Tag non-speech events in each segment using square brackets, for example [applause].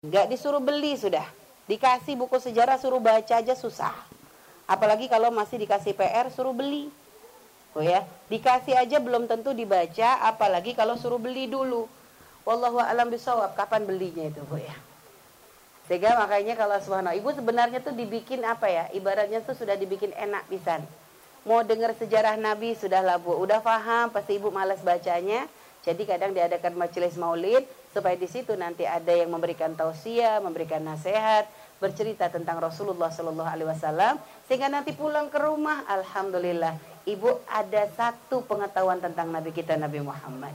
Nggak disuruh beli sudah. Dikasih buku sejarah suruh baca aja susah. Apalagi kalau masih dikasih PR suruh beli. Oh ya, dikasih aja belum tentu dibaca, apalagi kalau suruh beli dulu. Wallahu alam bisawab, kapan belinya itu, Bu ya. Sehingga makanya kalau subhanallah, ibu sebenarnya tuh dibikin apa ya? Ibaratnya tuh sudah dibikin enak pisan. Mau dengar sejarah Nabi sudah lah Bu, udah paham, pasti ibu malas bacanya. Jadi kadang diadakan majelis maulid supaya di situ nanti ada yang memberikan tausiah, memberikan nasihat, bercerita tentang Rasulullah Shallallahu Alaihi Wasallam sehingga nanti pulang ke rumah, alhamdulillah, ibu ada satu pengetahuan tentang Nabi kita Nabi Muhammad.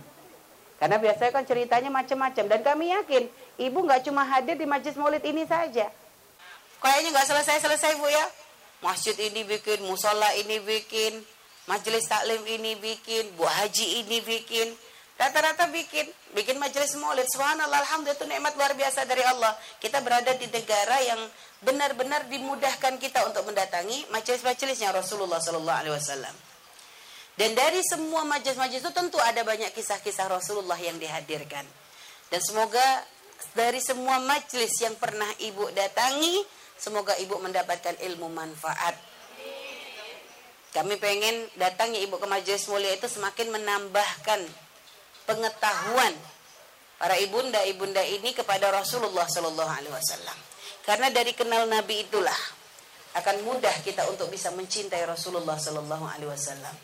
Karena biasanya kan ceritanya macam-macam dan kami yakin ibu nggak cuma hadir di majelis maulid ini saja. Kayaknya nggak selesai-selesai bu ya. Masjid ini bikin, musola ini bikin, majelis taklim ini bikin, bu haji ini bikin. Rata-rata bikin, bikin majelis maulid. Subhanallah, Alhamdulillah itu nikmat luar biasa dari Allah. Kita berada di negara yang benar-benar dimudahkan kita untuk mendatangi majelis-majelisnya Rasulullah Sallallahu Alaihi Wasallam. Dan dari semua majelis-majelis itu tentu ada banyak kisah-kisah Rasulullah yang dihadirkan. Dan semoga dari semua majelis yang pernah ibu datangi, semoga ibu mendapatkan ilmu manfaat. Kami pengen datangnya ibu ke majelis mulia itu semakin menambahkan pengetahuan para ibunda-ibunda ini kepada Rasulullah Shallallahu Alaihi Wasallam. Karena dari kenal Nabi itulah akan mudah kita untuk bisa mencintai Rasulullah Shallallahu Alaihi Wasallam.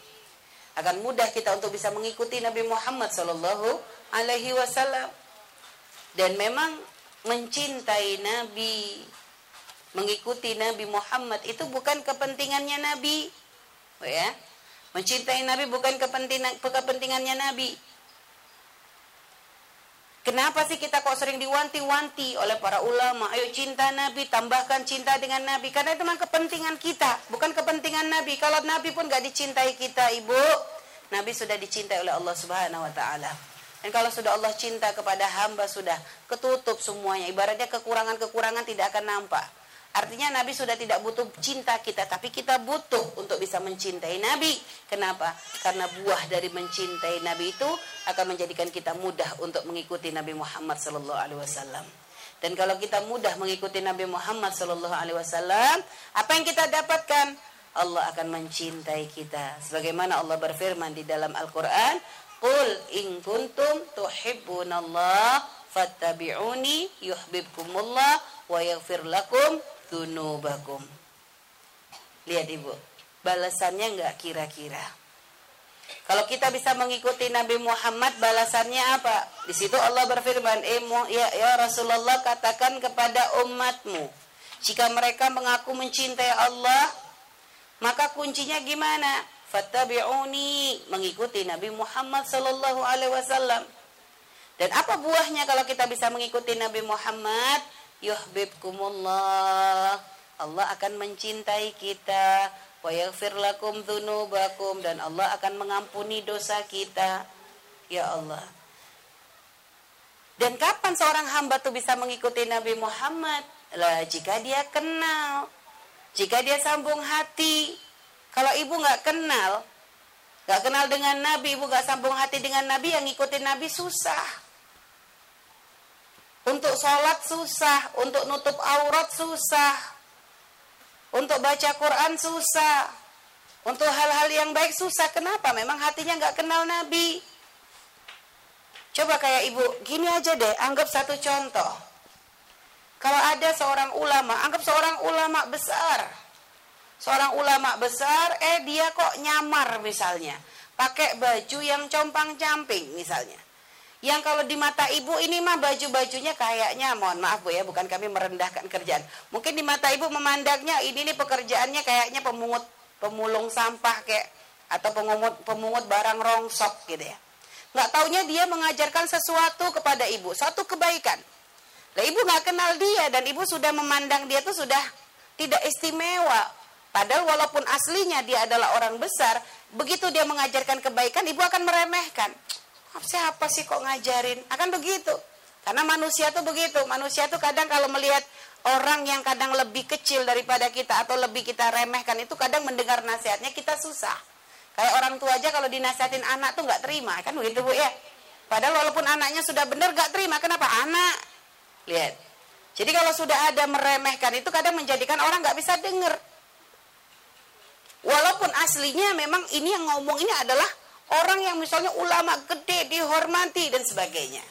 Akan mudah kita untuk bisa mengikuti Nabi Muhammad Shallallahu Alaihi Wasallam. Dan memang mencintai Nabi, mengikuti Nabi Muhammad itu bukan kepentingannya Nabi, ya. Mencintai Nabi bukan kepentingan kepentingannya Nabi, Kenapa sih kita kok sering diwanti-wanti oleh para ulama? Ayo cinta Nabi, tambahkan cinta dengan Nabi. Karena itu memang kepentingan kita, bukan kepentingan Nabi. Kalau Nabi pun gak dicintai kita, ibu, Nabi sudah dicintai oleh Allah Subhanahu Wa Taala. Dan kalau sudah Allah cinta kepada hamba sudah ketutup semuanya. Ibaratnya kekurangan-kekurangan tidak akan nampak. Artinya Nabi sudah tidak butuh cinta kita, tapi kita butuh untuk bisa mencintai Nabi. Kenapa? Karena buah dari mencintai Nabi itu akan menjadikan kita mudah untuk mengikuti Nabi Muhammad Sallallahu Alaihi Wasallam. Dan kalau kita mudah mengikuti Nabi Muhammad Sallallahu Alaihi Wasallam, apa yang kita dapatkan? Allah akan mencintai kita. Sebagaimana Allah berfirman di dalam Al-Quran, Qul in kuntum tuhibbunallah fattabi'uni yuhibbukumullah wa yaghfir lakum dunubakum. Lihat Ibu, balasannya enggak kira-kira. Kalau kita bisa mengikuti Nabi Muhammad, balasannya apa? Di situ Allah berfirman, eh, ya, ya Rasulullah katakan kepada umatmu, jika mereka mengaku mencintai Allah, maka kuncinya gimana? Fattabi'uni, mengikuti Nabi Muhammad sallallahu alaihi wasallam. Dan apa buahnya kalau kita bisa mengikuti Nabi Muhammad? Yuhibbukumullah Allah akan mencintai kita. Wa yaghfir lakum dzunubakum dan Allah akan mengampuni dosa kita. Ya Allah. Dan kapan seorang hamba tuh bisa mengikuti Nabi Muhammad? Lah jika dia kenal. Jika dia sambung hati. Kalau ibu nggak kenal nggak kenal dengan Nabi ibu nggak sambung hati dengan Nabi yang ngikutin Nabi susah untuk sholat susah, untuk nutup aurat susah, untuk baca Quran susah, untuk hal-hal yang baik susah. Kenapa? Memang hatinya nggak kenal Nabi. Coba kayak ibu, gini aja deh, anggap satu contoh. Kalau ada seorang ulama, anggap seorang ulama besar. Seorang ulama besar, eh dia kok nyamar misalnya. Pakai baju yang compang-camping misalnya yang kalau di mata ibu ini mah baju-bajunya kayaknya mohon maaf Bu ya, bukan kami merendahkan kerjaan. Mungkin di mata ibu memandangnya ini nih pekerjaannya kayaknya pemungut pemulung sampah kayak atau pemungut pemungut barang rongsok gitu ya. Nggak taunya dia mengajarkan sesuatu kepada ibu, satu kebaikan. Lah ibu nggak kenal dia dan ibu sudah memandang dia tuh sudah tidak istimewa. Padahal walaupun aslinya dia adalah orang besar, begitu dia mengajarkan kebaikan, ibu akan meremehkan siapa sih kok ngajarin? Akan begitu. Karena manusia tuh begitu. Manusia tuh kadang kalau melihat orang yang kadang lebih kecil daripada kita atau lebih kita remehkan itu kadang mendengar nasihatnya kita susah. Kayak orang tua aja kalau dinasihatin anak tuh nggak terima kan begitu bu ya? Padahal walaupun anaknya sudah benar nggak terima. Kenapa? Anak. Lihat. Jadi kalau sudah ada meremehkan itu kadang menjadikan orang nggak bisa dengar. Walaupun aslinya memang ini yang ngomong ini adalah orang yang misalnya ulama gede dihormati dan sebagainya.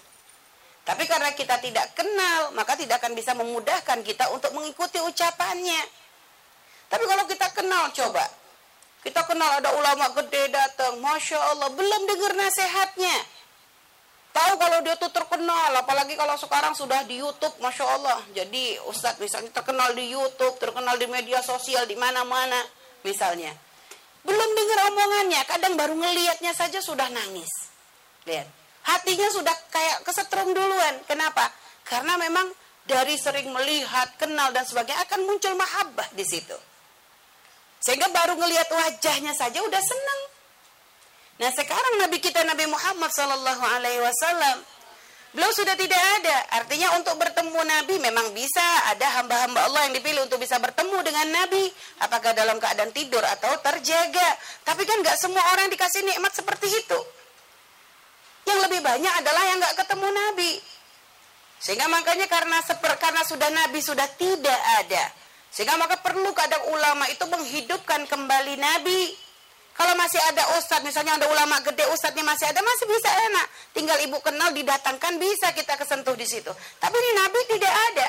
Tapi karena kita tidak kenal, maka tidak akan bisa memudahkan kita untuk mengikuti ucapannya. Tapi kalau kita kenal, coba. Kita kenal ada ulama gede datang, Masya Allah, belum dengar nasihatnya. Tahu kalau dia tuh terkenal, apalagi kalau sekarang sudah di YouTube, Masya Allah. Jadi Ustadz misalnya terkenal di YouTube, terkenal di media sosial, di mana-mana misalnya. Belum dengar omongannya, kadang baru ngelihatnya saja sudah nangis. Lihat, hatinya sudah kayak kesetrum duluan. Kenapa? Karena memang dari sering melihat, kenal dan sebagainya akan muncul mahabbah di situ. Sehingga baru ngelihat wajahnya saja udah senang. Nah sekarang Nabi kita Nabi Muhammad Sallallahu Alaihi Wasallam Beliau sudah tidak ada. Artinya untuk bertemu Nabi memang bisa ada hamba-hamba Allah yang dipilih untuk bisa bertemu dengan Nabi. Apakah dalam keadaan tidur atau terjaga. Tapi kan nggak semua orang dikasih nikmat seperti itu. Yang lebih banyak adalah yang nggak ketemu Nabi. Sehingga makanya karena seper, karena sudah Nabi sudah tidak ada. Sehingga maka perlu kadang ulama itu menghidupkan kembali Nabi kalau masih ada ustadz, misalnya ada ulama gede ustadznya masih ada, masih bisa enak. Tinggal ibu kenal didatangkan bisa kita kesentuh di situ. Tapi ini Nabi tidak ada.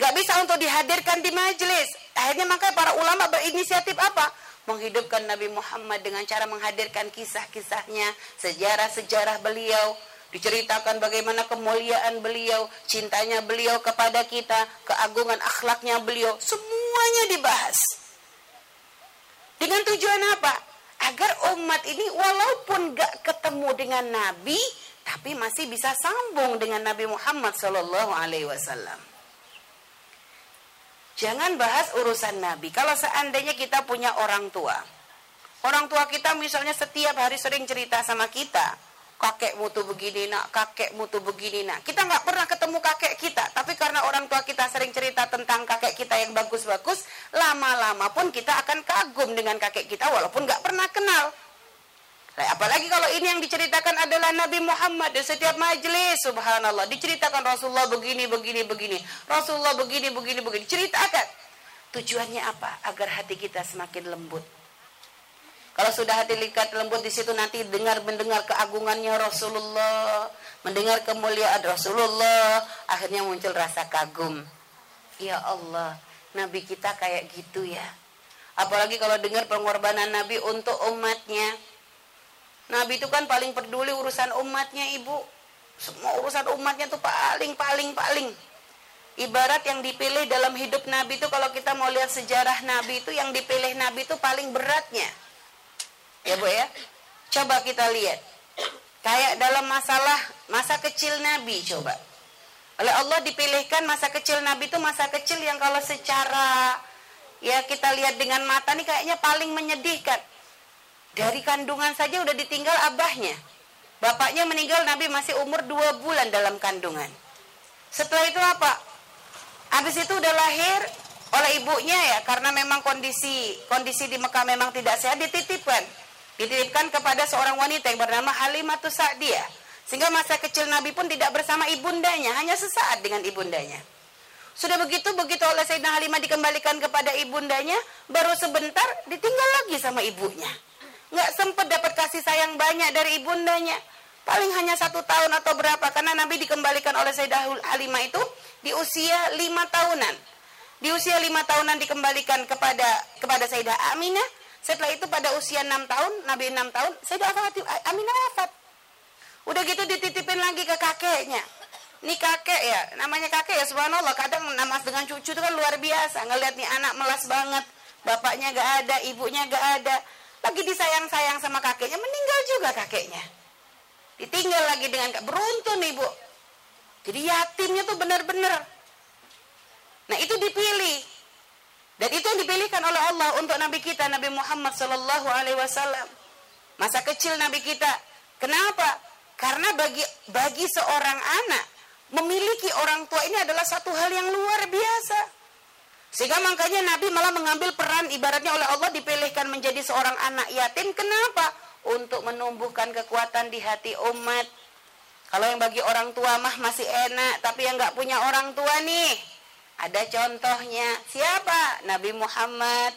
Gak bisa untuk dihadirkan di majelis. Akhirnya maka para ulama berinisiatif apa? Menghidupkan Nabi Muhammad dengan cara menghadirkan kisah-kisahnya, sejarah-sejarah beliau, diceritakan bagaimana kemuliaan beliau, cintanya beliau kepada kita, keagungan akhlaknya beliau, semuanya dibahas. Dengan tujuan apa? Agar umat ini walaupun gak ketemu dengan Nabi, tapi masih bisa sambung dengan Nabi Muhammad Sallallahu Alaihi Wasallam. Jangan bahas urusan Nabi. Kalau seandainya kita punya orang tua, orang tua kita misalnya setiap hari sering cerita sama kita, kakekmu tuh begini nak, kakekmu tuh begini nak. Kita nggak pernah ketemu kakek kita, tapi karena orang tua kita sering cerita tentang kakek kita yang bagus-bagus, lama-lama pun kita akan kagum dengan kakek kita walaupun nggak pernah kenal. Apalagi kalau ini yang diceritakan adalah Nabi Muhammad di setiap majelis, subhanallah, diceritakan Rasulullah begini, begini, begini, Rasulullah begini, begini, begini, ceritakan. Tujuannya apa? Agar hati kita semakin lembut kalau sudah hati likat lembut di situ nanti dengar mendengar keagungannya Rasulullah, mendengar kemuliaan Rasulullah, akhirnya muncul rasa kagum. Ya Allah, Nabi kita kayak gitu ya. Apalagi kalau dengar pengorbanan Nabi untuk umatnya. Nabi itu kan paling peduli urusan umatnya, Ibu. Semua urusan umatnya tuh paling paling paling. Ibarat yang dipilih dalam hidup Nabi itu kalau kita mau lihat sejarah Nabi itu yang dipilih Nabi itu paling beratnya Ya Bu ya. Coba kita lihat. Kayak dalam masalah masa kecil Nabi coba. Oleh Allah dipilihkan masa kecil Nabi itu masa kecil yang kalau secara ya kita lihat dengan mata nih kayaknya paling menyedihkan. Dari kandungan saja udah ditinggal abahnya. Bapaknya meninggal Nabi masih umur dua bulan dalam kandungan. Setelah itu apa? Habis itu udah lahir oleh ibunya ya karena memang kondisi kondisi di Mekah memang tidak sehat dititipkan dititipkan kepada seorang wanita yang bernama Halimatus Sa'diyah. Sehingga masa kecil Nabi pun tidak bersama ibundanya, hanya sesaat dengan ibundanya. Sudah begitu, begitu oleh Sayyidina Halimah dikembalikan kepada ibundanya, baru sebentar ditinggal lagi sama ibunya. Nggak sempat dapat kasih sayang banyak dari ibundanya. Paling hanya satu tahun atau berapa, karena Nabi dikembalikan oleh Sayyidah Halimah itu di usia lima tahunan. Di usia lima tahunan dikembalikan kepada kepada Sayyidah Aminah, setelah itu pada usia 6 tahun, Nabi 6 tahun, Sayyidah Aminah wafat. Udah gitu dititipin lagi ke kakeknya. Ini kakek ya, namanya kakek ya subhanallah. Kadang namas dengan cucu itu kan luar biasa. Ngeliat nih anak melas banget. Bapaknya gak ada, ibunya gak ada. Lagi disayang-sayang sama kakeknya, meninggal juga kakeknya. Ditinggal lagi dengan beruntun ibu. Jadi yatimnya tuh benar-benar. Nah itu dipilih. Dan itu yang dipilihkan oleh Allah untuk Nabi kita Nabi Muhammad Sallallahu Alaihi Wasallam. Masa kecil Nabi kita. Kenapa? Karena bagi bagi seorang anak memiliki orang tua ini adalah satu hal yang luar biasa. Sehingga makanya Nabi malah mengambil peran ibaratnya oleh Allah dipilihkan menjadi seorang anak yatim. Kenapa? Untuk menumbuhkan kekuatan di hati umat. Kalau yang bagi orang tua mah masih enak, tapi yang nggak punya orang tua nih, ada contohnya. Siapa? Nabi Muhammad.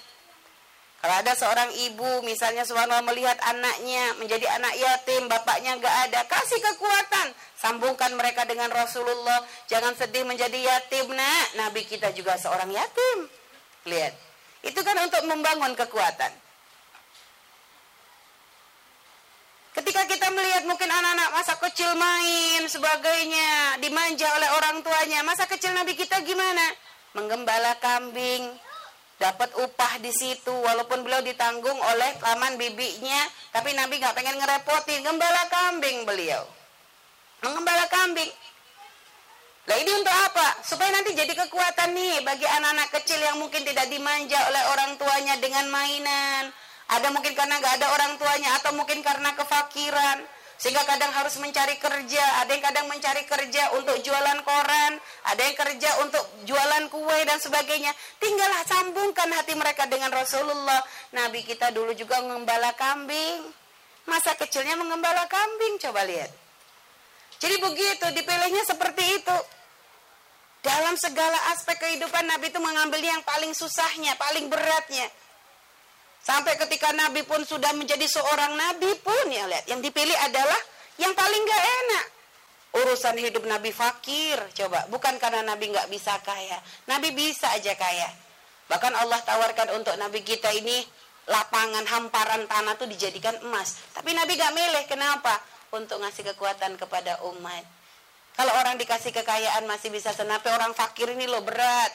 Kalau ada seorang ibu misalnya subhanallah melihat anaknya menjadi anak yatim, bapaknya nggak ada, kasih kekuatan. Sambungkan mereka dengan Rasulullah. Jangan sedih menjadi yatim, nak. Nabi kita juga seorang yatim. Lihat. Itu kan untuk membangun kekuatan. Ketika kita melihat mungkin anak-anak masa kecil main sebagainya, dimanja oleh orang tuanya, masa kecil Nabi kita gimana? Menggembala kambing, dapat upah di situ walaupun beliau ditanggung oleh paman bibinya, tapi Nabi nggak pengen ngerepotin, gembala kambing beliau. Menggembala kambing. Lah ini untuk apa? Supaya nanti jadi kekuatan nih bagi anak-anak kecil yang mungkin tidak dimanja oleh orang tuanya dengan mainan, ada mungkin karena nggak ada orang tuanya atau mungkin karena kefakiran sehingga kadang harus mencari kerja, ada yang kadang mencari kerja untuk jualan koran, ada yang kerja untuk jualan kue dan sebagainya. Tinggallah sambungkan hati mereka dengan Rasulullah. Nabi kita dulu juga mengembala kambing. Masa kecilnya mengembala kambing, coba lihat. Jadi begitu, dipilihnya seperti itu. Dalam segala aspek kehidupan Nabi itu mengambilnya yang paling susahnya, paling beratnya. Sampai ketika Nabi pun sudah menjadi seorang Nabi pun ya lihat yang dipilih adalah yang paling gak enak. Urusan hidup Nabi fakir, coba bukan karena Nabi nggak bisa kaya, Nabi bisa aja kaya. Bahkan Allah tawarkan untuk Nabi kita ini lapangan hamparan tanah tuh dijadikan emas. Tapi Nabi gak milih, kenapa? Untuk ngasih kekuatan kepada umat. Kalau orang dikasih kekayaan masih bisa senapi orang fakir ini loh berat.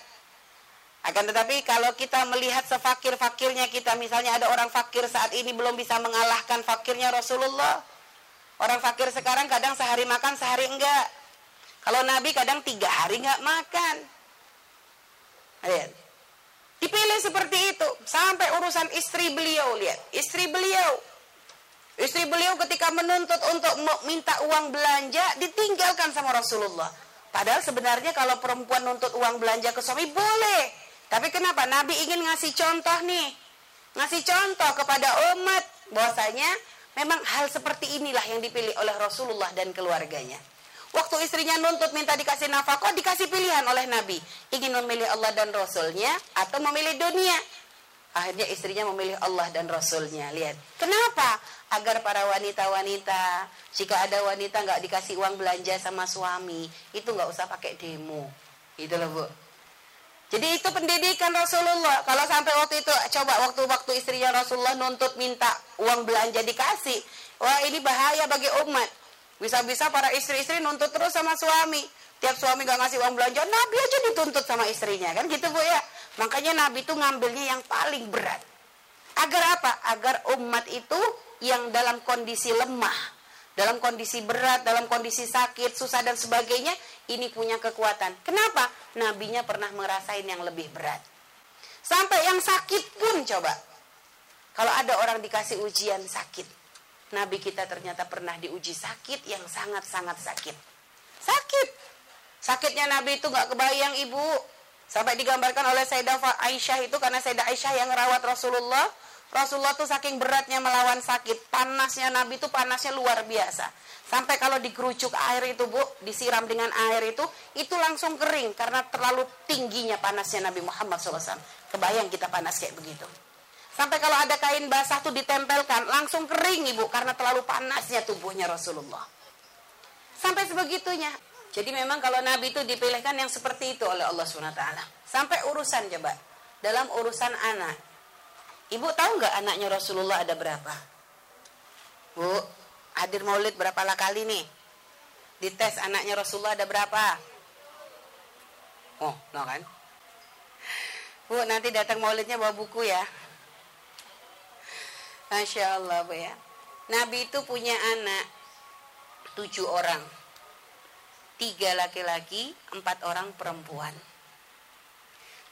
Akan tetapi kalau kita melihat sefakir-fakirnya kita, misalnya ada orang fakir saat ini belum bisa mengalahkan fakirnya Rasulullah. Orang fakir sekarang kadang sehari makan, sehari enggak. Kalau Nabi kadang tiga hari enggak makan. Lihat. Dipilih seperti itu. Sampai urusan istri beliau, lihat. Istri beliau. Istri beliau ketika menuntut untuk minta uang belanja, ditinggalkan sama Rasulullah. Padahal sebenarnya kalau perempuan nuntut uang belanja ke suami, boleh. Tapi kenapa? Nabi ingin ngasih contoh nih. Ngasih contoh kepada umat bahwasanya memang hal seperti inilah yang dipilih oleh Rasulullah dan keluarganya. Waktu istrinya nuntut minta dikasih nafkah, dikasih pilihan oleh Nabi. Ingin memilih Allah dan Rasulnya atau memilih dunia. Akhirnya istrinya memilih Allah dan Rasulnya. Lihat. Kenapa? Agar para wanita-wanita, jika ada wanita nggak dikasih uang belanja sama suami, itu nggak usah pakai demo. Itu loh bu. Jadi itu pendidikan Rasulullah. Kalau sampai waktu itu coba waktu-waktu istrinya Rasulullah nuntut minta uang belanja dikasih. Wah ini bahaya bagi umat. Bisa-bisa para istri-istri nuntut terus sama suami. Tiap suami gak ngasih uang belanja, Nabi aja dituntut sama istrinya. Kan gitu Bu ya. Makanya Nabi itu ngambilnya yang paling berat. Agar apa? Agar umat itu yang dalam kondisi lemah dalam kondisi berat, dalam kondisi sakit, susah dan sebagainya, ini punya kekuatan. Kenapa? Nabinya pernah merasain yang lebih berat. Sampai yang sakit pun coba. Kalau ada orang dikasih ujian sakit, Nabi kita ternyata pernah diuji sakit yang sangat-sangat sakit. Sakit. Sakitnya Nabi itu gak kebayang ibu. Sampai digambarkan oleh Sayyidah Aisyah itu karena Sayyidah Aisyah yang merawat Rasulullah Rasulullah tuh saking beratnya melawan sakit, panasnya Nabi itu panasnya luar biasa. Sampai kalau dikerucuk air itu bu, disiram dengan air itu, itu langsung kering karena terlalu tingginya panasnya Nabi Muhammad SAW. Kebayang kita panas kayak begitu. Sampai kalau ada kain basah tuh ditempelkan, langsung kering ibu karena terlalu panasnya tubuhnya Rasulullah. Sampai sebegitunya. Jadi memang kalau Nabi itu dipilihkan yang seperti itu oleh Allah SWT. Sampai urusan coba. Dalam urusan anak, Ibu tahu nggak anaknya Rasulullah ada berapa? Bu, hadir maulid berapa kali nih? Dites anaknya Rasulullah ada berapa? Oh, no kan? Bu, nanti datang maulidnya bawa buku ya. Masya Allah, Bu ya. Nabi itu punya anak tujuh orang. Tiga laki-laki, empat orang perempuan.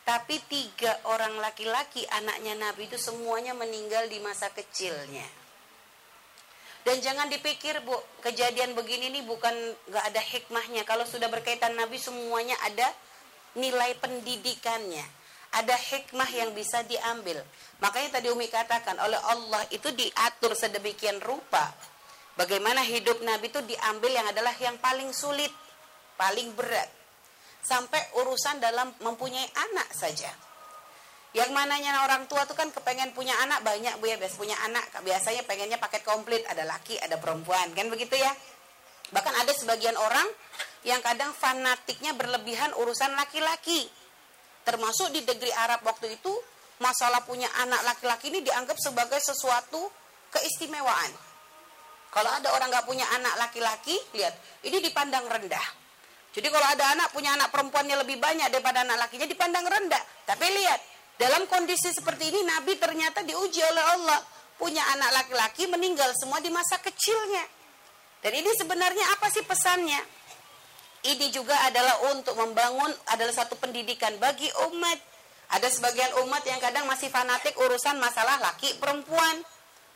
Tapi tiga orang laki-laki anaknya Nabi itu semuanya meninggal di masa kecilnya. Dan jangan dipikir bu, kejadian begini ini bukan gak ada hikmahnya. Kalau sudah berkaitan Nabi semuanya ada nilai pendidikannya. Ada hikmah yang bisa diambil. Makanya tadi Umi katakan oleh Allah itu diatur sedemikian rupa. Bagaimana hidup Nabi itu diambil yang adalah yang paling sulit, paling berat. Sampai urusan dalam mempunyai anak saja. Yang mananya orang tua tuh kan kepengen punya anak banyak bu ya, biasa punya anak biasanya pengennya paket komplit, ada laki, ada perempuan, kan begitu ya. Bahkan ada sebagian orang yang kadang fanatiknya berlebihan urusan laki-laki. Termasuk di negeri Arab waktu itu, masalah punya anak laki-laki ini dianggap sebagai sesuatu keistimewaan. Kalau ada orang nggak punya anak laki-laki, lihat, ini dipandang rendah. Jadi kalau ada anak punya anak perempuannya lebih banyak daripada anak lakinya dipandang rendah. Tapi lihat, dalam kondisi seperti ini Nabi ternyata diuji oleh Allah. Punya anak laki-laki meninggal semua di masa kecilnya. Dan ini sebenarnya apa sih pesannya? Ini juga adalah untuk membangun adalah satu pendidikan bagi umat. Ada sebagian umat yang kadang masih fanatik urusan masalah laki perempuan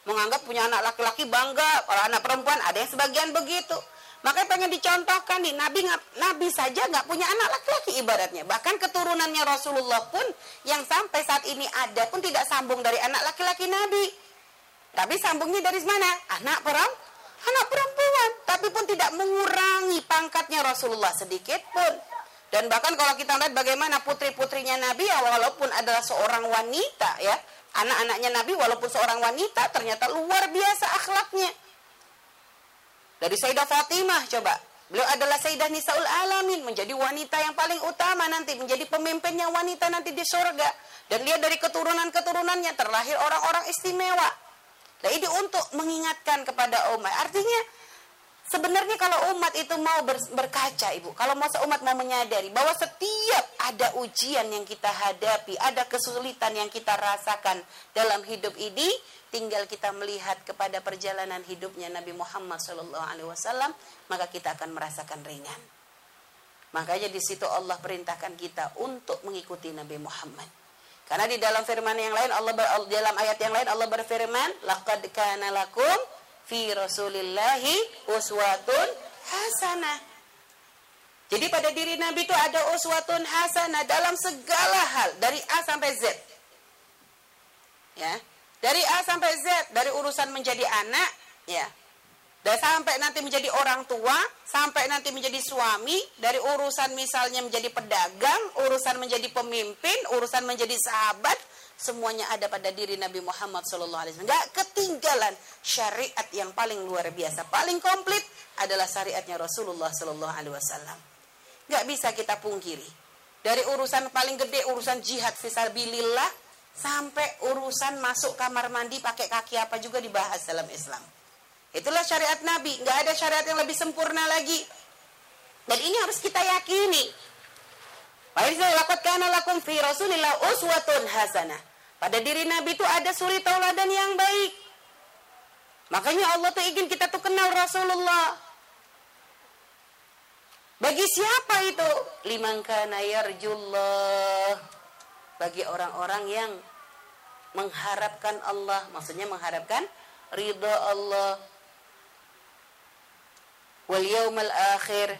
menganggap punya anak laki-laki bangga kalau anak perempuan ada yang sebagian begitu makanya pengen dicontohkan nih Nabi Nabi saja nggak punya anak laki-laki ibaratnya. Bahkan keturunannya Rasulullah pun yang sampai saat ini ada pun tidak sambung dari anak laki-laki Nabi. Tapi sambungnya dari mana? Anak perempuan anak perempuan. Tapi pun tidak mengurangi pangkatnya Rasulullah sedikit pun. Dan bahkan kalau kita lihat bagaimana putri-putrinya Nabi ya walaupun adalah seorang wanita ya Anak-anaknya Nabi walaupun seorang wanita ternyata luar biasa akhlaknya. Dari Sayyidah Fatimah coba. Beliau adalah Sayyidah Nisaul Alamin. Menjadi wanita yang paling utama nanti. Menjadi pemimpinnya wanita nanti di surga. Dan dia dari keturunan-keturunannya terlahir orang-orang istimewa. Nah ini untuk mengingatkan kepada umat. Artinya Sebenarnya kalau umat itu mau berkaca ibu, kalau masa umat mau menyadari bahwa setiap ada ujian yang kita hadapi, ada kesulitan yang kita rasakan dalam hidup ini, tinggal kita melihat kepada perjalanan hidupnya Nabi Muhammad SAW, maka kita akan merasakan ringan. Makanya di situ Allah perintahkan kita untuk mengikuti Nabi Muhammad. Karena di dalam firman yang lain Allah dalam ayat yang lain Allah berfirman, "Laqad kana lakum fi rasulillahi uswatun hasanah. Jadi pada diri Nabi itu ada uswatun hasanah dalam segala hal dari A sampai Z. Ya. Dari A sampai Z, dari urusan menjadi anak, ya. Dan sampai nanti menjadi orang tua, sampai nanti menjadi suami, dari urusan misalnya menjadi pedagang, urusan menjadi pemimpin, urusan menjadi sahabat, semuanya ada pada diri Nabi Muhammad SAW. Gak ketinggalan syariat yang paling luar biasa, paling komplit adalah syariatnya Rasulullah SAW. Gak bisa kita pungkiri. Dari urusan paling gede, urusan jihad fisabilillah, sampai urusan masuk kamar mandi pakai kaki apa juga dibahas dalam Islam. Itulah syariat Nabi. Gak ada syariat yang lebih sempurna lagi. Dan ini harus kita yakini. Lakum fi Rasulillah uswatun hasanah. Pada diri Nabi itu ada suri tauladan yang baik. Makanya Allah tuh ingin kita tuh kenal Rasulullah. Bagi siapa itu? Liman kana yarjullah. Bagi orang-orang yang mengharapkan Allah, maksudnya mengharapkan ridha Allah. Wal yaumal akhir.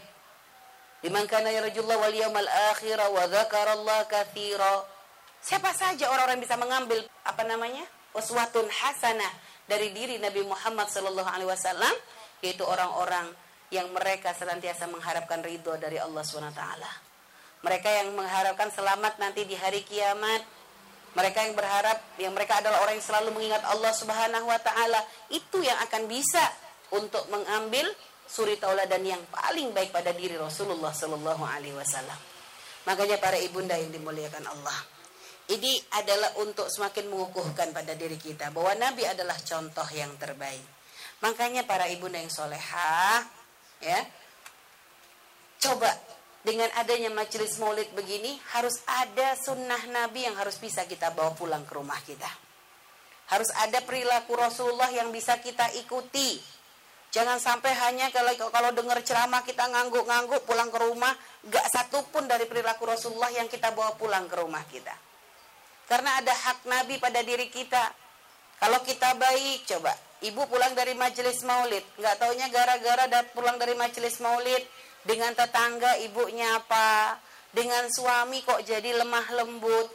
Liman kana yarjullah wal yaumal akhir wa dzakarallaha katsira. Siapa saja orang-orang bisa mengambil apa namanya? uswatun hasanah dari diri Nabi Muhammad sallallahu alaihi wasallam yaitu orang-orang yang mereka senantiasa mengharapkan ridho dari Allah SWT. Mereka yang mengharapkan selamat nanti di hari kiamat. Mereka yang berharap yang mereka adalah orang yang selalu mengingat Allah Subhanahu wa taala, itu yang akan bisa untuk mengambil suri tauladan yang paling baik pada diri Rasulullah sallallahu alaihi wasallam. Makanya para ibunda yang dimuliakan Allah, ini adalah untuk semakin mengukuhkan pada diri kita bahwa Nabi adalah contoh yang terbaik. Makanya para ibu yang soleha, ya, coba dengan adanya majelis maulid begini harus ada sunnah Nabi yang harus bisa kita bawa pulang ke rumah kita. Harus ada perilaku Rasulullah yang bisa kita ikuti. Jangan sampai hanya kalau kalau dengar ceramah kita ngangguk-ngangguk pulang ke rumah, gak satu pun dari perilaku Rasulullah yang kita bawa pulang ke rumah kita. Karena ada hak Nabi pada diri kita. Kalau kita baik, coba. Ibu pulang dari majelis maulid. Nggak taunya gara-gara pulang dari majelis maulid. Dengan tetangga ibunya apa. Dengan suami kok jadi lemah lembut.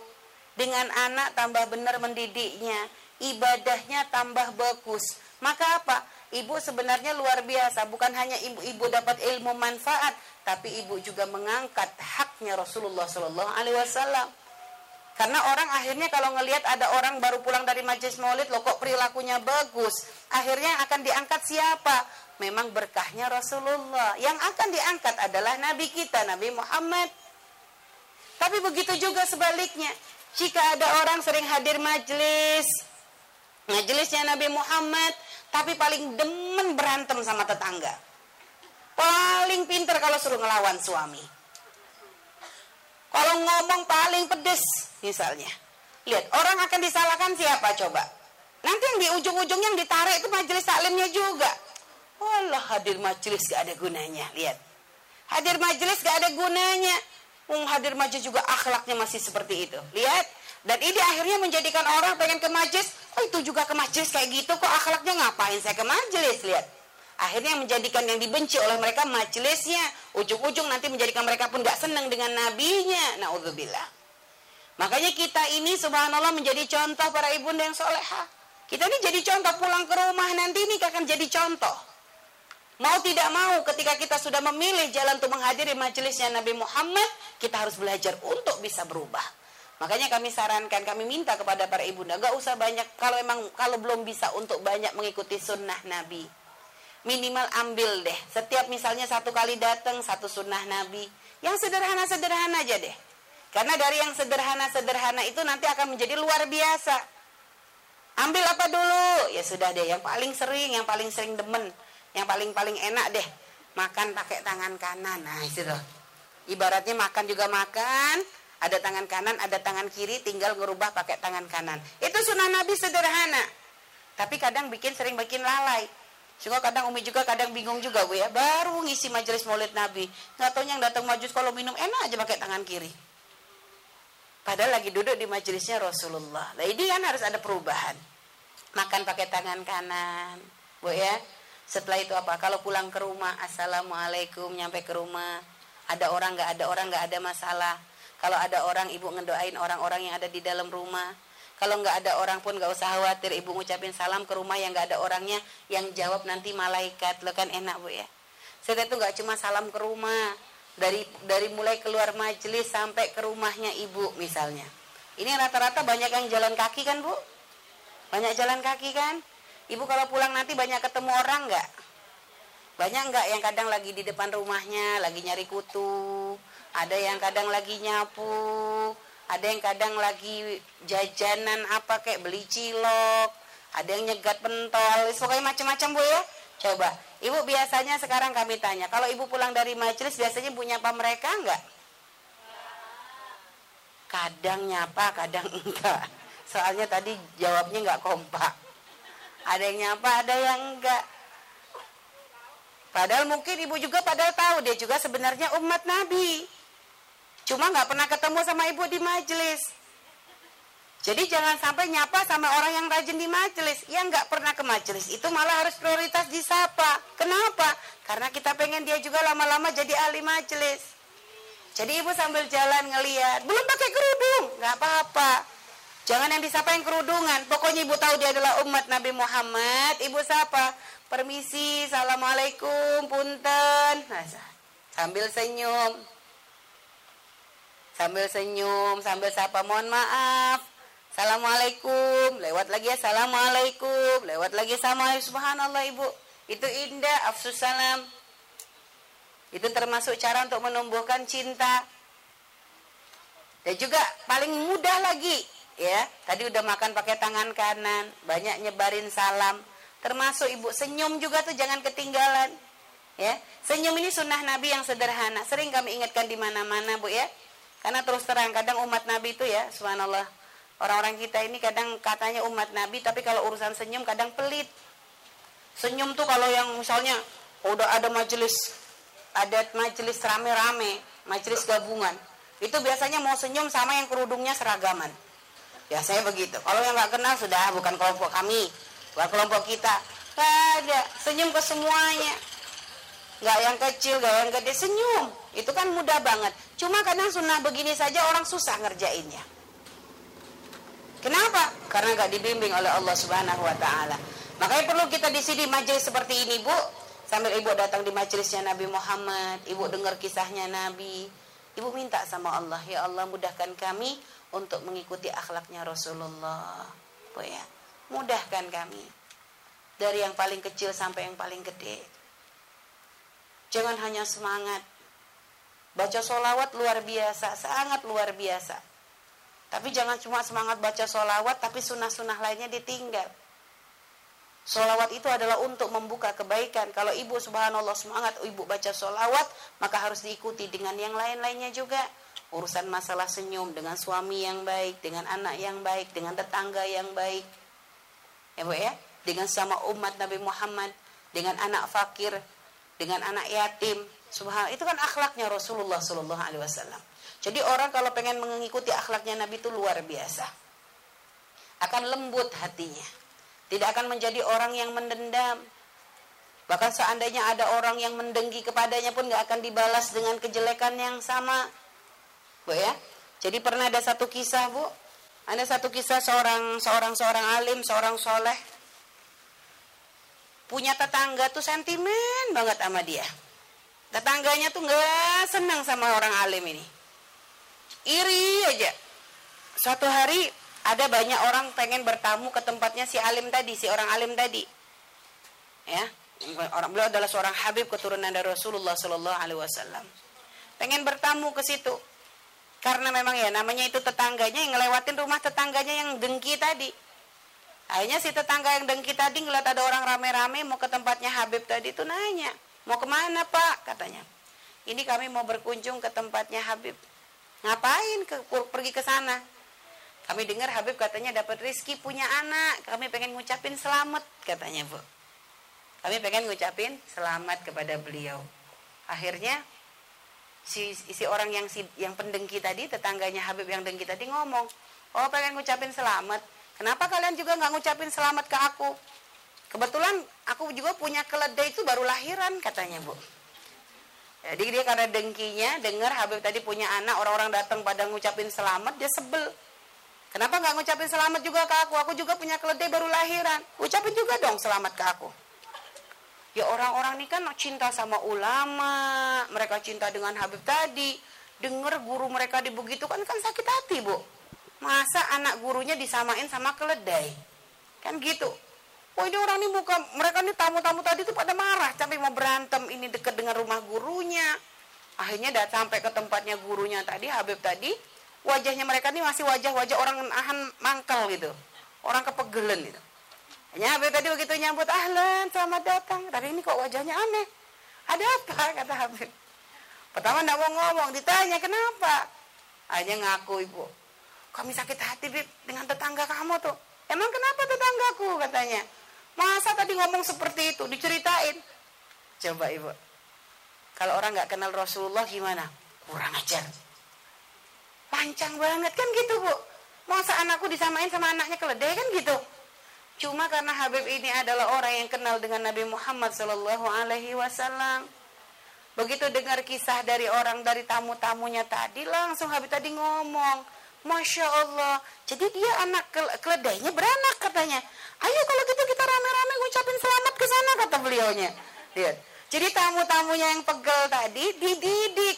Dengan anak tambah benar mendidiknya. Ibadahnya tambah bagus. Maka apa? ibu sebenarnya luar biasa. Bukan hanya ibu-ibu dapat ilmu manfaat, tapi ibu juga mengangkat haknya Rasulullah Shallallahu Alaihi Wasallam. Karena orang akhirnya kalau ngelihat ada orang baru pulang dari majelis maulid, loh kok perilakunya bagus. Akhirnya akan diangkat siapa? Memang berkahnya Rasulullah. Yang akan diangkat adalah Nabi kita, Nabi Muhammad. Tapi begitu juga sebaliknya. Jika ada orang sering hadir majelis, majelisnya Nabi Muhammad, tapi paling demen berantem sama tetangga. Paling pinter kalau suruh ngelawan suami. Kalau ngomong paling pedes misalnya. Lihat, orang akan disalahkan siapa coba? Nanti yang di ujung-ujung yang ditarik itu majelis taklimnya juga. Allah hadir majelis gak ada gunanya. Lihat. Hadir majelis gak ada gunanya. Wong hadir majelis juga akhlaknya masih seperti itu. Lihat. Dan ini akhirnya menjadikan orang pengen ke majelis. Oh itu juga ke majelis kayak gitu kok akhlaknya ngapain saya ke majelis. Lihat. Akhirnya menjadikan yang dibenci oleh mereka majelisnya. Ujung-ujung nanti menjadikan mereka pun gak senang dengan nabinya. Na'udzubillah. Makanya kita ini subhanallah menjadi contoh para ibunda yang soleha. Kita ini jadi contoh pulang ke rumah nanti ini akan jadi contoh. Mau tidak mau ketika kita sudah memilih jalan untuk menghadiri majelisnya Nabi Muhammad, kita harus belajar untuk bisa berubah. Makanya kami sarankan, kami minta kepada para ibunda, gak usah banyak, kalau emang kalau belum bisa untuk banyak mengikuti sunnah Nabi. Minimal ambil deh, setiap misalnya satu kali datang, satu sunnah Nabi. Yang sederhana-sederhana aja deh. Karena dari yang sederhana-sederhana itu nanti akan menjadi luar biasa. Ambil apa dulu? Ya sudah deh, yang paling sering, yang paling sering demen, yang paling-paling enak deh. Makan pakai tangan kanan. Nah, itu loh. Ibaratnya makan juga makan, ada tangan kanan, ada tangan kiri, tinggal ngerubah pakai tangan kanan. Itu sunnah Nabi sederhana. Tapi kadang bikin sering bikin lalai. Sehingga kadang Umi juga kadang bingung juga Bu ya. Baru ngisi majelis maulid Nabi. Nggak tahu yang datang majus kalau minum enak aja pakai tangan kiri. Padahal lagi duduk di majelisnya Rasulullah. Nah ini kan harus ada perubahan. Makan pakai tangan kanan. Bu ya. Setelah itu apa? Kalau pulang ke rumah, Assalamualaikum, nyampe ke rumah. Ada orang nggak ada orang nggak ada masalah. Kalau ada orang, ibu ngedoain orang-orang yang ada di dalam rumah. Kalau nggak ada orang pun nggak usah khawatir, ibu ngucapin salam ke rumah yang nggak ada orangnya, yang jawab nanti malaikat, lo kan enak bu ya. Setelah itu nggak cuma salam ke rumah, dari dari mulai keluar majelis sampai ke rumahnya ibu misalnya. Ini rata-rata banyak yang jalan kaki kan bu? Banyak jalan kaki kan? Ibu kalau pulang nanti banyak ketemu orang nggak? Banyak nggak yang kadang lagi di depan rumahnya lagi nyari kutu? Ada yang kadang lagi nyapu? Ada yang kadang lagi jajanan apa kayak beli cilok? Ada yang nyegat pentol? Pokoknya macam-macam bu ya. Coba Ibu biasanya sekarang kami tanya, kalau ibu pulang dari majelis biasanya punya apa mereka enggak? Kadang nyapa, kadang [laughs] enggak. Soalnya tadi jawabnya enggak kompak. Ada yang nyapa, ada yang enggak. Padahal mungkin ibu juga padahal tahu dia juga sebenarnya umat Nabi. Cuma nggak pernah ketemu sama ibu di majelis. Jadi jangan sampai nyapa sama orang yang rajin di majelis. Yang nggak pernah ke majelis itu malah harus prioritas disapa. Kenapa? Karena kita pengen dia juga lama-lama jadi ahli majelis. Jadi ibu sambil jalan ngeliat, belum pakai kerudung, nggak apa-apa. Jangan yang disapa yang kerudungan. Pokoknya ibu tahu dia adalah umat Nabi Muhammad. Ibu sapa, permisi, assalamualaikum, punten. Nah, sambil senyum, sambil senyum, sambil sapa, mohon maaf, Assalamualaikum, lewat lagi Assalamualaikum, lewat lagi sama Subhanallah Ibu. Itu indah, afsus salam. Itu termasuk cara untuk menumbuhkan cinta. Dan juga paling mudah lagi, ya. Tadi udah makan pakai tangan kanan, banyak nyebarin salam. Termasuk Ibu senyum juga tuh jangan ketinggalan. Ya, senyum ini sunnah Nabi yang sederhana. Sering kami ingatkan di mana-mana, Bu ya. Karena terus terang kadang umat Nabi itu ya, subhanallah, Orang-orang kita ini kadang katanya umat Nabi, tapi kalau urusan senyum kadang pelit. Senyum tuh kalau yang misalnya udah ada majelis, ada majelis rame-rame, majelis gabungan. Itu biasanya mau senyum sama yang kerudungnya seragaman. Ya saya begitu. Kalau yang nggak kenal sudah bukan kelompok kami, bukan kelompok kita. Gak ada. Senyum ke semuanya. Gak yang kecil, gak yang gede. Senyum. Itu kan mudah banget. Cuma kadang sunnah begini saja orang susah ngerjainnya. Kenapa? Karena gak dibimbing oleh Allah Subhanahu wa taala. Makanya perlu kita di sini majelis seperti ini, Bu. Sambil ibu datang di majelisnya Nabi Muhammad, ibu dengar kisahnya Nabi, ibu minta sama Allah, ya Allah mudahkan kami untuk mengikuti akhlaknya Rasulullah. Bu ya, mudahkan kami dari yang paling kecil sampai yang paling gede. Jangan hanya semangat. Baca solawat luar biasa, sangat luar biasa. Tapi jangan cuma semangat baca solawat, tapi sunnah-sunnah lainnya ditinggal. Solawat itu adalah untuk membuka kebaikan. Kalau ibu subhanallah semangat ibu baca solawat, maka harus diikuti dengan yang lain-lainnya juga. Urusan masalah senyum dengan suami yang baik, dengan anak yang baik, dengan tetangga yang baik. Ya bu ya, dengan sama umat Nabi Muhammad, dengan anak fakir, dengan anak yatim. Subhanallah, itu kan akhlaknya Rasulullah Sallallahu Alaihi Wasallam. Jadi orang kalau pengen mengikuti akhlaknya Nabi itu luar biasa. Akan lembut hatinya tidak akan menjadi orang yang mendendam. Bahkan seandainya ada orang yang mendengki kepadanya pun nggak akan dibalas dengan kejelekan yang sama. Bu ya. Jadi pernah ada satu kisah, Bu. Ada satu kisah seorang seorang seorang alim, seorang soleh punya tetangga tuh sentimen banget sama dia. Tetangganya tuh nggak senang sama orang alim ini. Iri aja. Suatu hari ada banyak orang pengen bertamu ke tempatnya si alim tadi, si orang alim tadi. Ya, orang beliau adalah seorang habib keturunan dari Rasulullah Shallallahu Alaihi Wasallam. Pengen bertamu ke situ, karena memang ya namanya itu tetangganya yang ngelewatin rumah tetangganya yang dengki tadi. Akhirnya si tetangga yang dengki tadi ngeliat ada orang rame-rame mau ke tempatnya Habib tadi itu nanya, mau ke mana pak? Katanya. Ini kami mau berkunjung ke tempatnya Habib. Ngapain ke, pergi ke sana? Kami dengar Habib katanya dapat rizki punya anak. Kami pengen ngucapin selamat katanya bu. Kami pengen ngucapin selamat kepada beliau. Akhirnya si, si orang yang si, yang pendengki tadi tetangganya Habib yang dengki tadi ngomong, oh pengen ngucapin selamat. Kenapa kalian juga nggak ngucapin selamat ke aku? Kebetulan aku juga punya keledai itu baru lahiran katanya bu. Jadi dia karena dengkinya dengar Habib tadi punya anak orang-orang datang pada ngucapin selamat dia sebel Kenapa nggak ngucapin selamat juga ke aku? Aku juga punya keledai baru lahiran. Ucapin juga dong selamat ke aku. Ya orang-orang ini kan cinta sama ulama, mereka cinta dengan Habib tadi. Dengar guru mereka dibegitukan kan sakit hati, Bu. Masa anak gurunya disamain sama keledai? Kan gitu. Wah ini orang ini bukan, mereka ini tamu-tamu tadi tuh pada marah, sampai mau berantem ini dekat dengan rumah gurunya. Akhirnya datang sampai ke tempatnya gurunya tadi, Habib tadi, wajahnya mereka ini masih wajah-wajah orang ahan mangkal gitu. Orang kepegelen gitu. Hanya Habib tadi begitu nyambut ahlan selamat datang. Tapi ini kok wajahnya aneh. Ada apa? [laughs] kata Habib. Pertama tidak mau ngomong ditanya kenapa? Hanya ngaku ibu kami sakit hati Bib dengan tetangga kamu tuh. Emang kenapa tetanggaku? katanya masa tadi ngomong seperti itu diceritain coba ibu kalau orang nggak kenal Rasulullah gimana kurang ajar Pancang banget kan gitu bu. Masa anakku disamain sama anaknya keledai kan gitu. Cuma karena Habib ini adalah orang yang kenal dengan Nabi Muhammad Shallallahu Alaihi Wasallam. Begitu dengar kisah dari orang dari tamu-tamunya tadi, langsung Habib tadi ngomong, Masya Allah. Jadi dia anak keledainya beranak katanya. Ayo kalau gitu kita rame-rame ngucapin selamat ke sana kata beliaunya. Lihat. Jadi tamu-tamunya yang pegel tadi dididik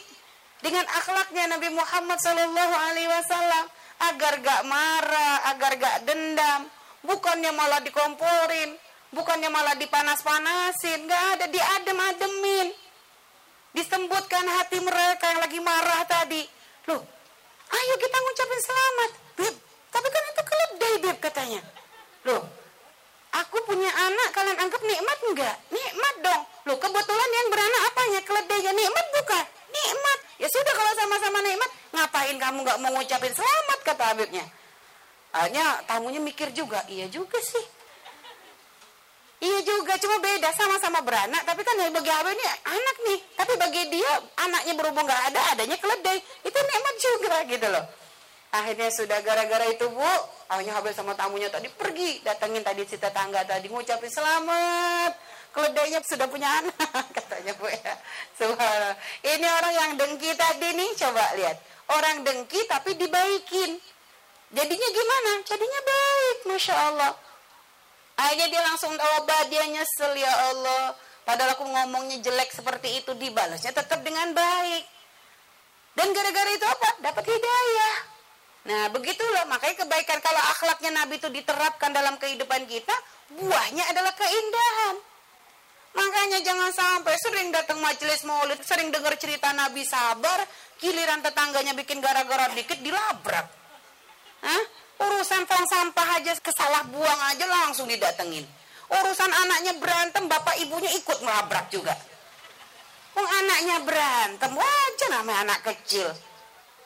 dengan akhlaknya Nabi Muhammad Wasallam agar gak marah, agar gak dendam, bukannya malah dikomporin, bukannya malah dipanas-panasin, gak ada diadem-ademin, disembutkan hati mereka yang lagi marah tadi. Loh, ayo kita ngucapin selamat, Beb. Tapi kan itu keledai, Beb katanya. Loh, aku punya anak, kalian anggap nikmat enggak? Nikmat dong. Loh, kebetulan yang beranak apanya? Keledainya nikmat bukan? Nikmat. Ya sudah kalau sama-sama nikmat, ngapain kamu nggak mau ngucapin selamat kata Habibnya. Hanya tamunya mikir juga, iya juga sih. Iya juga, cuma beda sama-sama beranak, tapi kan bagi Habib ini anak nih, tapi bagi dia anaknya berhubung nggak ada, adanya keledai, itu nikmat juga gitu loh. Akhirnya sudah gara-gara itu bu, akhirnya Habib sama tamunya tadi pergi, datengin tadi si tetangga tadi ngucapin selamat, keledainya sudah punya anak [laughs] katanya bu ya. Subhanallah. ini orang yang dengki tadi nih coba lihat. Orang dengki tapi dibaikin. Jadinya gimana? Jadinya baik masya Allah Akhirnya dia langsung taubat, dia nyesel ya Allah. Padahal aku ngomongnya jelek seperti itu dibalasnya tetap dengan baik. Dan gara-gara itu apa? Dapat hidayah. Nah, begitulah makanya kebaikan kalau akhlaknya Nabi itu diterapkan dalam kehidupan kita, buahnya adalah keindahan. Makanya jangan sampai sering datang majelis maulid, sering dengar cerita Nabi sabar, giliran tetangganya bikin gara-gara dikit dilabrak. Hah? Urusan tong sampah aja kesalah buang aja langsung didatengin. Urusan anaknya berantem, bapak ibunya ikut melabrak juga. Wong anaknya berantem, wajar namanya anak kecil.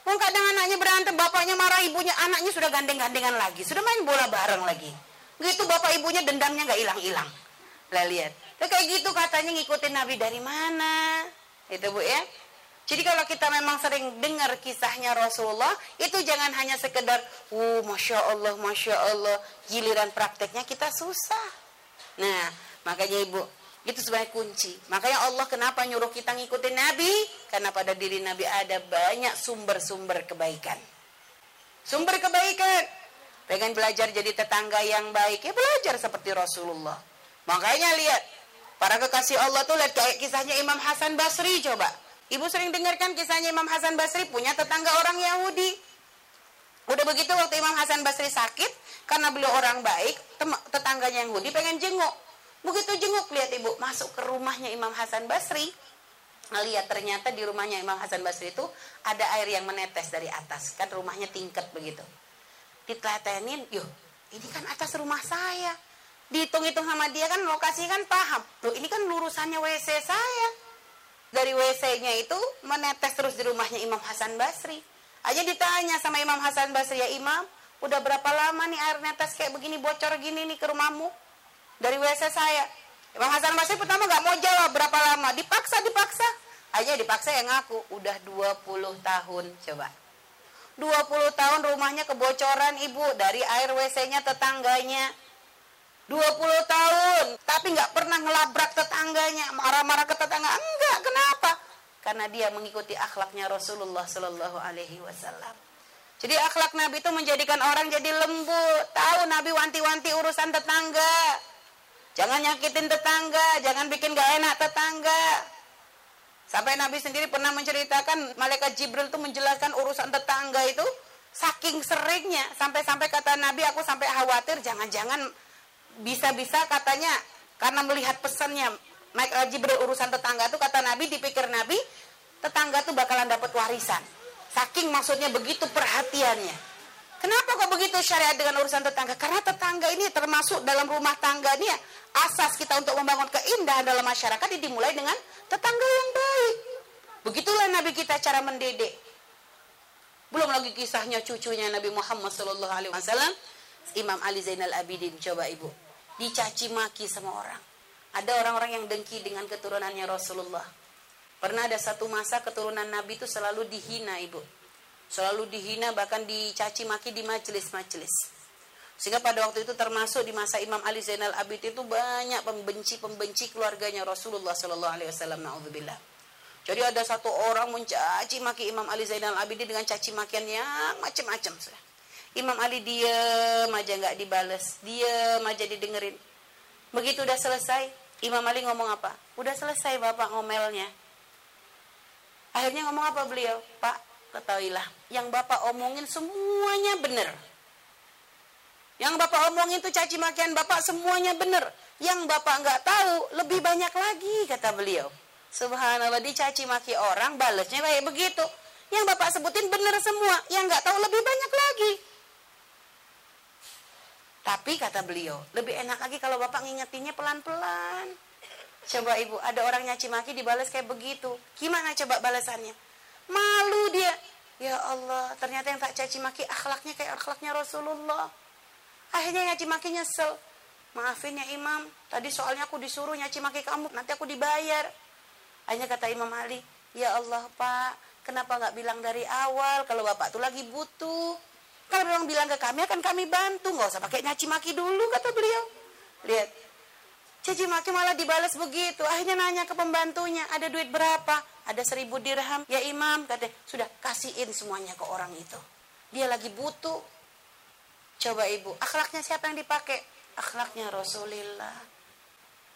Wong kadang anaknya berantem, bapaknya marah, ibunya, anaknya sudah gandeng-gandengan lagi, sudah main bola bareng lagi. Gitu bapak ibunya dendamnya nggak hilang-hilang. Lah lihat, kayak gitu katanya ngikutin Nabi dari mana? Itu bu ya. Jadi kalau kita memang sering dengar kisahnya Rasulullah, itu jangan hanya sekedar, uh, masya Allah, masya Allah, giliran prakteknya kita susah. Nah, makanya ibu, itu sebagai kunci. Makanya Allah kenapa nyuruh kita ngikutin Nabi? Karena pada diri Nabi ada banyak sumber-sumber kebaikan. Sumber kebaikan. Pengen belajar jadi tetangga yang baik, ya belajar seperti Rasulullah. Makanya lihat, para kekasih Allah tuh lihat kayak kisahnya Imam Hasan Basri coba. Ibu sering dengarkan kisahnya Imam Hasan Basri punya tetangga orang Yahudi. Udah begitu waktu Imam Hasan Basri sakit karena beliau orang baik, tetangganya Yahudi pengen jenguk. Begitu jenguk lihat ibu masuk ke rumahnya Imam Hasan Basri. Lihat ternyata di rumahnya Imam Hasan Basri itu ada air yang menetes dari atas. Kan rumahnya tingkat begitu. Diteletenin, yuk ini kan atas rumah saya. Dihitung-hitung sama dia kan lokasi kan paham. Tuh ini kan lurusannya WC saya dari WC-nya itu menetes terus di rumahnya Imam Hasan Basri. Aja ditanya sama Imam Hasan Basri, ya Imam, udah berapa lama nih air netes kayak begini bocor gini nih ke rumahmu? Dari WC saya. Imam Hasan Basri pertama gak mau jawab berapa lama. Dipaksa, dipaksa. Aja dipaksa yang ngaku. Udah 20 tahun, coba. 20 tahun rumahnya kebocoran ibu dari air WC-nya tetangganya. 20 tahun tapi nggak pernah ngelabrak tetangganya marah-marah ke tetangga. Enggak kenapa? Karena dia mengikuti akhlaknya Rasulullah Shallallahu Alaihi Wasallam. Jadi akhlak Nabi itu menjadikan orang jadi lembut. Tahu Nabi wanti-wanti urusan tetangga. Jangan nyakitin tetangga jangan bikin gak enak tetangga. Sampai Nabi sendiri pernah menceritakan malaikat Jibril itu menjelaskan urusan tetangga itu saking seringnya. Sampai-sampai kata Nabi aku sampai khawatir jangan-jangan bisa-bisa katanya karena melihat pesannya naik haji berurusan tetangga tuh kata Nabi dipikir Nabi tetangga tuh bakalan dapat warisan. Saking maksudnya begitu perhatiannya. Kenapa kok begitu syariat dengan urusan tetangga? Karena tetangga ini termasuk dalam rumah tangga ini ya, asas kita untuk membangun keindahan dalam masyarakat dimulai dengan tetangga yang baik. Begitulah Nabi kita cara mendidik. Belum lagi kisahnya cucunya Nabi Muhammad Sallallahu Alaihi Wasallam Imam Ali Zainal Abidin. Coba ibu dicaci maki sama orang. Ada orang-orang yang dengki dengan keturunannya Rasulullah. Pernah ada satu masa keturunan Nabi itu selalu dihina ibu. Selalu dihina bahkan dicaci maki di majelis-majelis. Sehingga pada waktu itu termasuk di masa Imam Ali Zainal Abidin itu banyak pembenci-pembenci keluarganya Rasulullah Sallallahu Alaihi Wasallam. Naudzubillah. Jadi ada satu orang mencaci maki Imam Ali Zainal Abidin dengan caci makian yang macam-macam. Imam Ali diem aja nggak dibales, diem aja didengerin. Begitu udah selesai, Imam Ali ngomong apa? Udah selesai bapak ngomelnya. Akhirnya ngomong apa beliau? Pak, ketahuilah, yang bapak omongin semuanya benar. Yang bapak omongin itu caci makian bapak semuanya benar. Yang bapak nggak tahu lebih banyak lagi kata beliau. Subhanallah dicaci maki orang balasnya kayak begitu. Yang bapak sebutin benar semua, yang nggak tahu lebih banyak lagi. Tapi kata beliau, lebih enak lagi kalau bapak ngingetinnya pelan-pelan. Coba ibu, ada orang nyaci maki dibalas kayak begitu. Gimana coba balasannya? Malu dia. Ya Allah, ternyata yang tak caci maki akhlaknya kayak akhlaknya Rasulullah. Akhirnya nyaci maki nyesel. Maafin ya imam, tadi soalnya aku disuruh nyaci maki kamu, nanti aku dibayar. Akhirnya kata Imam Ali, ya Allah pak, kenapa nggak bilang dari awal kalau bapak tuh lagi butuh. Kalau memang bilang ke kami akan kami bantu, nggak usah pakai nyaci maki dulu kata beliau. Lihat, caci maki malah dibalas begitu. Akhirnya nanya ke pembantunya, ada duit berapa? Ada seribu dirham. Ya imam, kata sudah kasihin semuanya ke orang itu. Dia lagi butuh. Coba ibu, akhlaknya siapa yang dipakai? akhlaknya Rasulullah.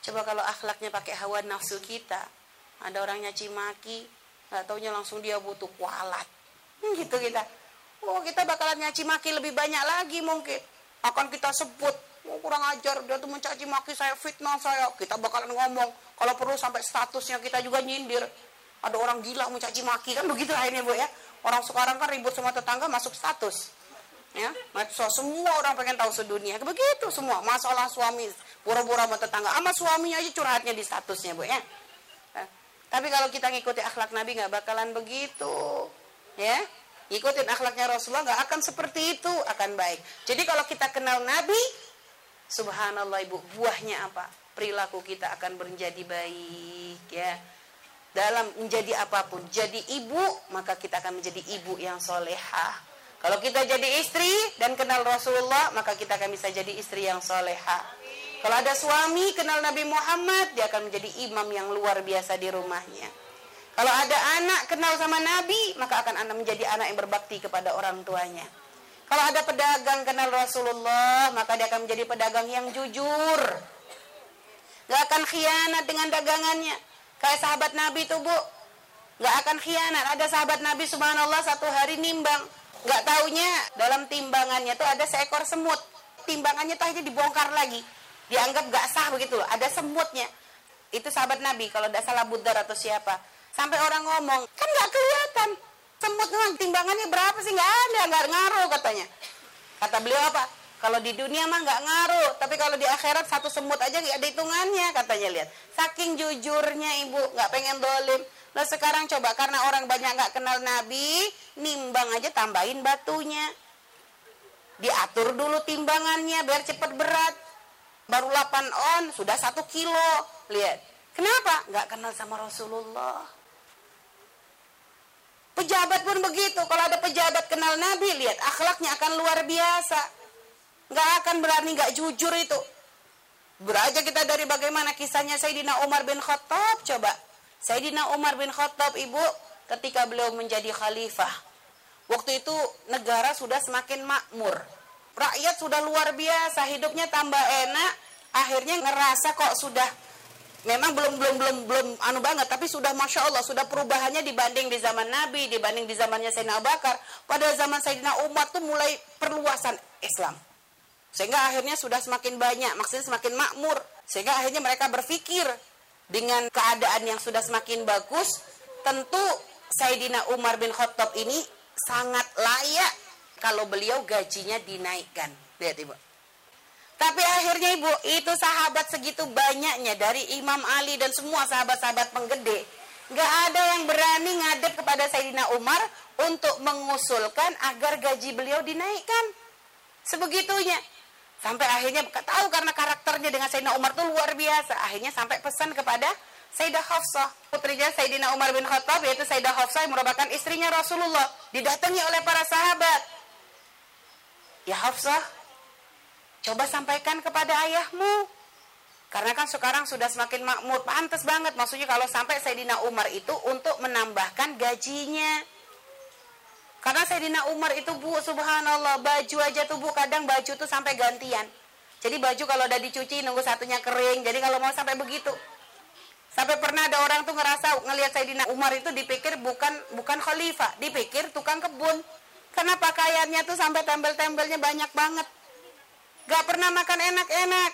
Coba kalau akhlaknya pakai hawa nafsu kita, ada orang nyaci maki, nggak taunya langsung dia butuh kualat. Hmm, gitu kita. Oh kita bakalan nyaci maki lebih banyak lagi mungkin. Akan kita sebut, oh, kurang ajar, dia tuh mencaci maki saya, fitnah saya. Kita bakalan ngomong, kalau perlu sampai statusnya kita juga nyindir. Ada orang gila mencaci maki, kan begitu akhirnya Bu ya. Orang sekarang kan ribut sama tetangga masuk status. Ya? Medsos semua orang pengen tahu sedunia. Begitu semua. Masalah suami. Pura-pura sama tetangga. Sama suaminya aja curhatnya di statusnya bu ya? Nah, tapi kalau kita ngikuti akhlak Nabi nggak bakalan begitu. Ya ngikutin akhlaknya Rasulullah nggak akan seperti itu akan baik jadi kalau kita kenal Nabi subhanallah ibu buahnya apa perilaku kita akan menjadi baik ya dalam menjadi apa pun jadi ibu maka kita akan menjadi ibu yang solehah kalau kita jadi istri dan kenal Rasulullah, maka kita akan bisa jadi istri yang soleha. Kalau ada suami kenal Nabi Muhammad, dia akan menjadi imam yang luar biasa di rumahnya. Kalau ada anak kenal sama Nabi, maka akan anak menjadi anak yang berbakti kepada orang tuanya. Kalau ada pedagang kenal Rasulullah, maka dia akan menjadi pedagang yang jujur. Gak akan khianat dengan dagangannya. Kayak sahabat Nabi itu bu. Gak akan khianat. Ada sahabat Nabi subhanallah satu hari nimbang nggak taunya dalam timbangannya tuh ada seekor semut timbangannya tuh akhirnya dibongkar lagi dianggap gak sah begitu ada semutnya itu sahabat Nabi kalau tidak salah Buddha atau siapa sampai orang ngomong kan nggak kelihatan semut memang timbangannya berapa sih nggak ada nggak ngaruh katanya kata beliau apa kalau di dunia mah nggak ngaruh tapi kalau di akhirat satu semut aja nggak ada hitungannya katanya lihat saking jujurnya ibu nggak pengen dolim Nah sekarang coba karena orang banyak nggak kenal Nabi, nimbang aja tambahin batunya. Diatur dulu timbangannya biar cepat berat. Baru 8 on, sudah satu kilo. Lihat. Kenapa? Nggak kenal sama Rasulullah. Pejabat pun begitu. Kalau ada pejabat kenal Nabi, lihat akhlaknya akan luar biasa. Nggak akan berani nggak jujur itu. Beraja kita dari bagaimana kisahnya Sayyidina Umar bin Khattab coba Sayyidina Umar bin Khattab ibu ketika beliau menjadi khalifah. Waktu itu negara sudah semakin makmur. Rakyat sudah luar biasa, hidupnya tambah enak. Akhirnya ngerasa kok sudah memang belum belum belum belum anu banget tapi sudah masya Allah sudah perubahannya dibanding di zaman Nabi dibanding di zamannya Sayyidina Abu Bakar pada zaman Sayyidina Umar tuh mulai perluasan Islam sehingga akhirnya sudah semakin banyak maksudnya semakin makmur sehingga akhirnya mereka berpikir dengan keadaan yang sudah semakin bagus, tentu Sayyidina Umar bin Khattab ini sangat layak kalau beliau gajinya dinaikkan. Lihat Ibu. Tapi akhirnya Ibu, itu sahabat segitu banyaknya dari Imam Ali dan semua sahabat-sahabat penggede. Gak ada yang berani ngadep kepada Sayyidina Umar untuk mengusulkan agar gaji beliau dinaikkan. Sebegitunya. Sampai akhirnya tahu karena karakternya dengan Sayyidina Umar itu luar biasa. Akhirnya sampai pesan kepada Sayyidah Hafsah, putrinya Sayyidina Umar bin Khattab yaitu Sayyidah Hafsah yang merupakan istrinya Rasulullah, didatangi oleh para sahabat. Ya Hafsah, coba sampaikan kepada ayahmu. Karena kan sekarang sudah semakin makmur, pantas banget maksudnya kalau sampai Sayyidina Umar itu untuk menambahkan gajinya. Karena Sayyidina Umar itu bu, subhanallah, baju aja tuh bu, kadang baju tuh sampai gantian. Jadi baju kalau udah dicuci nunggu satunya kering. Jadi kalau mau sampai begitu. Sampai pernah ada orang tuh ngerasa ngelihat Sayyidina Umar itu dipikir bukan bukan khalifah, dipikir tukang kebun. Karena pakaiannya tuh sampai tembel-tembelnya banyak banget. Gak pernah makan enak-enak.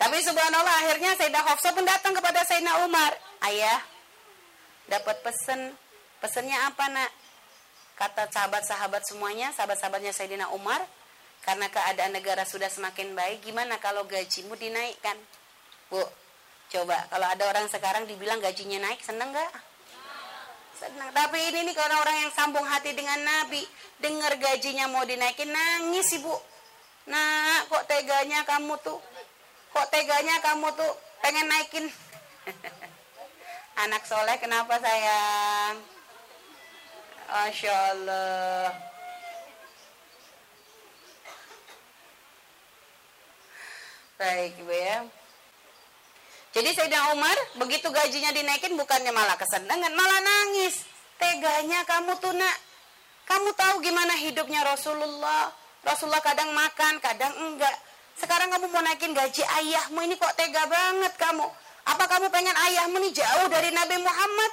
Tapi subhanallah akhirnya Sayyidah Hafsah pun datang kepada Sayyidina Umar. Ayah, dapat pesen. Pesennya apa nak? Kata sahabat-sahabat semuanya, sahabat-sahabatnya Sayyidina Umar, karena keadaan negara sudah semakin baik, gimana kalau gajimu dinaikkan? Bu, coba kalau ada orang sekarang dibilang gajinya naik, seneng gak? Senang. Tapi ini nih kalau orang yang sambung hati dengan Nabi, dengar gajinya mau dinaikin, nangis ibu. Nah, kok teganya kamu tuh? Kok teganya kamu tuh pengen naikin? [laughs] Anak soleh kenapa sayang? Masya Allah. Baik Ibu ya. Jadi Sayyidina Umar begitu gajinya dinaikin bukannya malah kesenangan, malah nangis. Teganya kamu tuh nak. Kamu tahu gimana hidupnya Rasulullah? Rasulullah kadang makan, kadang enggak. Sekarang kamu mau naikin gaji ayahmu ini kok tega banget kamu. Apa kamu pengen ayahmu ini jauh dari Nabi Muhammad?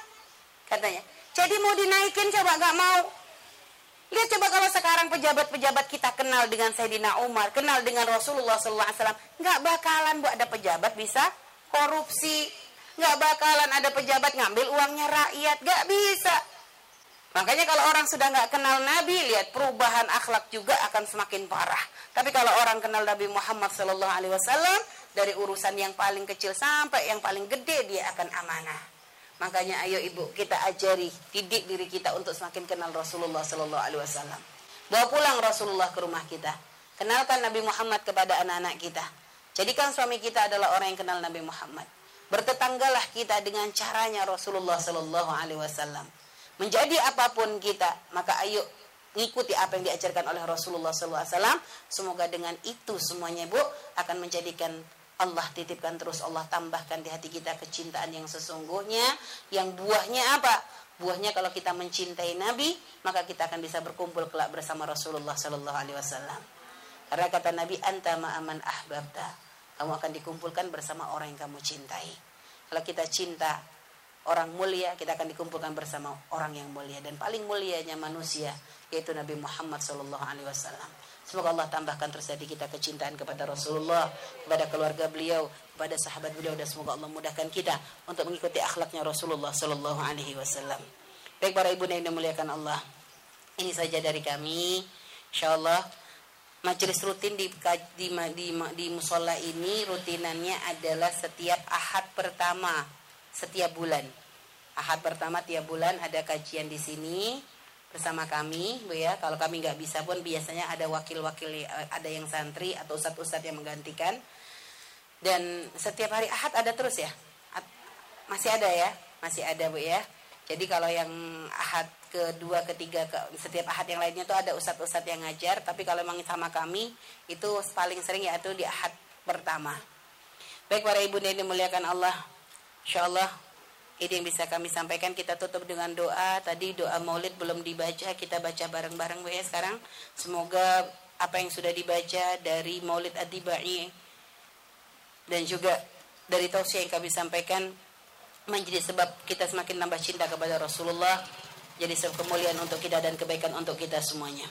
Katanya. Jadi mau dinaikin coba gak mau. Lihat coba kalau sekarang pejabat-pejabat kita kenal dengan Sayyidina Umar, kenal dengan Rasulullah SAW, nggak bakalan bu ada pejabat bisa korupsi, nggak bakalan ada pejabat ngambil uangnya rakyat, nggak bisa. Makanya kalau orang sudah nggak kenal Nabi, lihat perubahan akhlak juga akan semakin parah. Tapi kalau orang kenal Nabi Muhammad Sallallahu Alaihi Wasallam, dari urusan yang paling kecil sampai yang paling gede dia akan amanah. Makanya ayo ibu kita ajari, didik diri kita untuk semakin kenal Rasulullah Sallallahu Alaihi Wasallam. Bawa pulang Rasulullah ke rumah kita. Kenalkan Nabi Muhammad kepada anak-anak kita. Jadikan suami kita adalah orang yang kenal Nabi Muhammad. Bertetanggalah kita dengan caranya Rasulullah Sallallahu Alaihi Wasallam menjadi apa pun kita maka ayo ikuti apa yang diajarkan oleh Rasulullah SAW semoga dengan itu semuanya bu akan menjadikan Allah titipkan terus Allah tambahkan di hati kita kecintaan yang sesungguhnya. Yang buahnya apa? Buahnya kalau kita mencintai Nabi maka kita akan bisa berkumpul kelak bersama Rasulullah Sallallahu Alaihi Wasallam. Karena kata Nabi anta ma'aman ahbabta. Kamu akan dikumpulkan bersama orang yang kamu cintai. Kalau kita cinta orang mulia kita akan dikumpulkan bersama orang yang mulia dan paling mulianya manusia yaitu Nabi Muhammad Shallallahu Alaihi Wasallam. Semoga Allah tambahkan terus di kita kecintaan kepada Rasulullah, kepada keluarga beliau, kepada sahabat beliau dan semoga Allah mudahkan kita untuk mengikuti akhlaknya Rasulullah Shallallahu Alaihi Wasallam. Baik para ibu yang dimuliakan Allah, ini saja dari kami. Insya Allah majelis rutin di, di, di, di musola ini rutinannya adalah setiap ahad pertama setiap bulan. Ahad pertama tiap bulan ada kajian di sini bersama kami, Bu ya. Kalau kami nggak bisa pun biasanya ada wakil-wakil eh, ada yang santri atau ustadz-ustadz yang menggantikan. Dan setiap hari Ahad ada terus ya. Masih ada ya, masih ada Bu ya. Jadi kalau yang Ahad kedua, ketiga, ke, setiap Ahad yang lainnya itu ada ustadz-ustadz yang ngajar. Tapi kalau memang sama kami itu paling sering yaitu di Ahad pertama. Baik para ibu dan dimuliakan Allah. Insyaallah ini yang bisa kami sampaikan. Kita tutup dengan doa. Tadi doa maulid belum dibaca. Kita baca bareng-bareng Bu ya sekarang. Semoga apa yang sudah dibaca dari maulid adibai dan juga dari tausiah yang kami sampaikan menjadi sebab kita semakin tambah cinta kepada Rasulullah jadi sebab kemuliaan untuk kita dan kebaikan untuk kita semuanya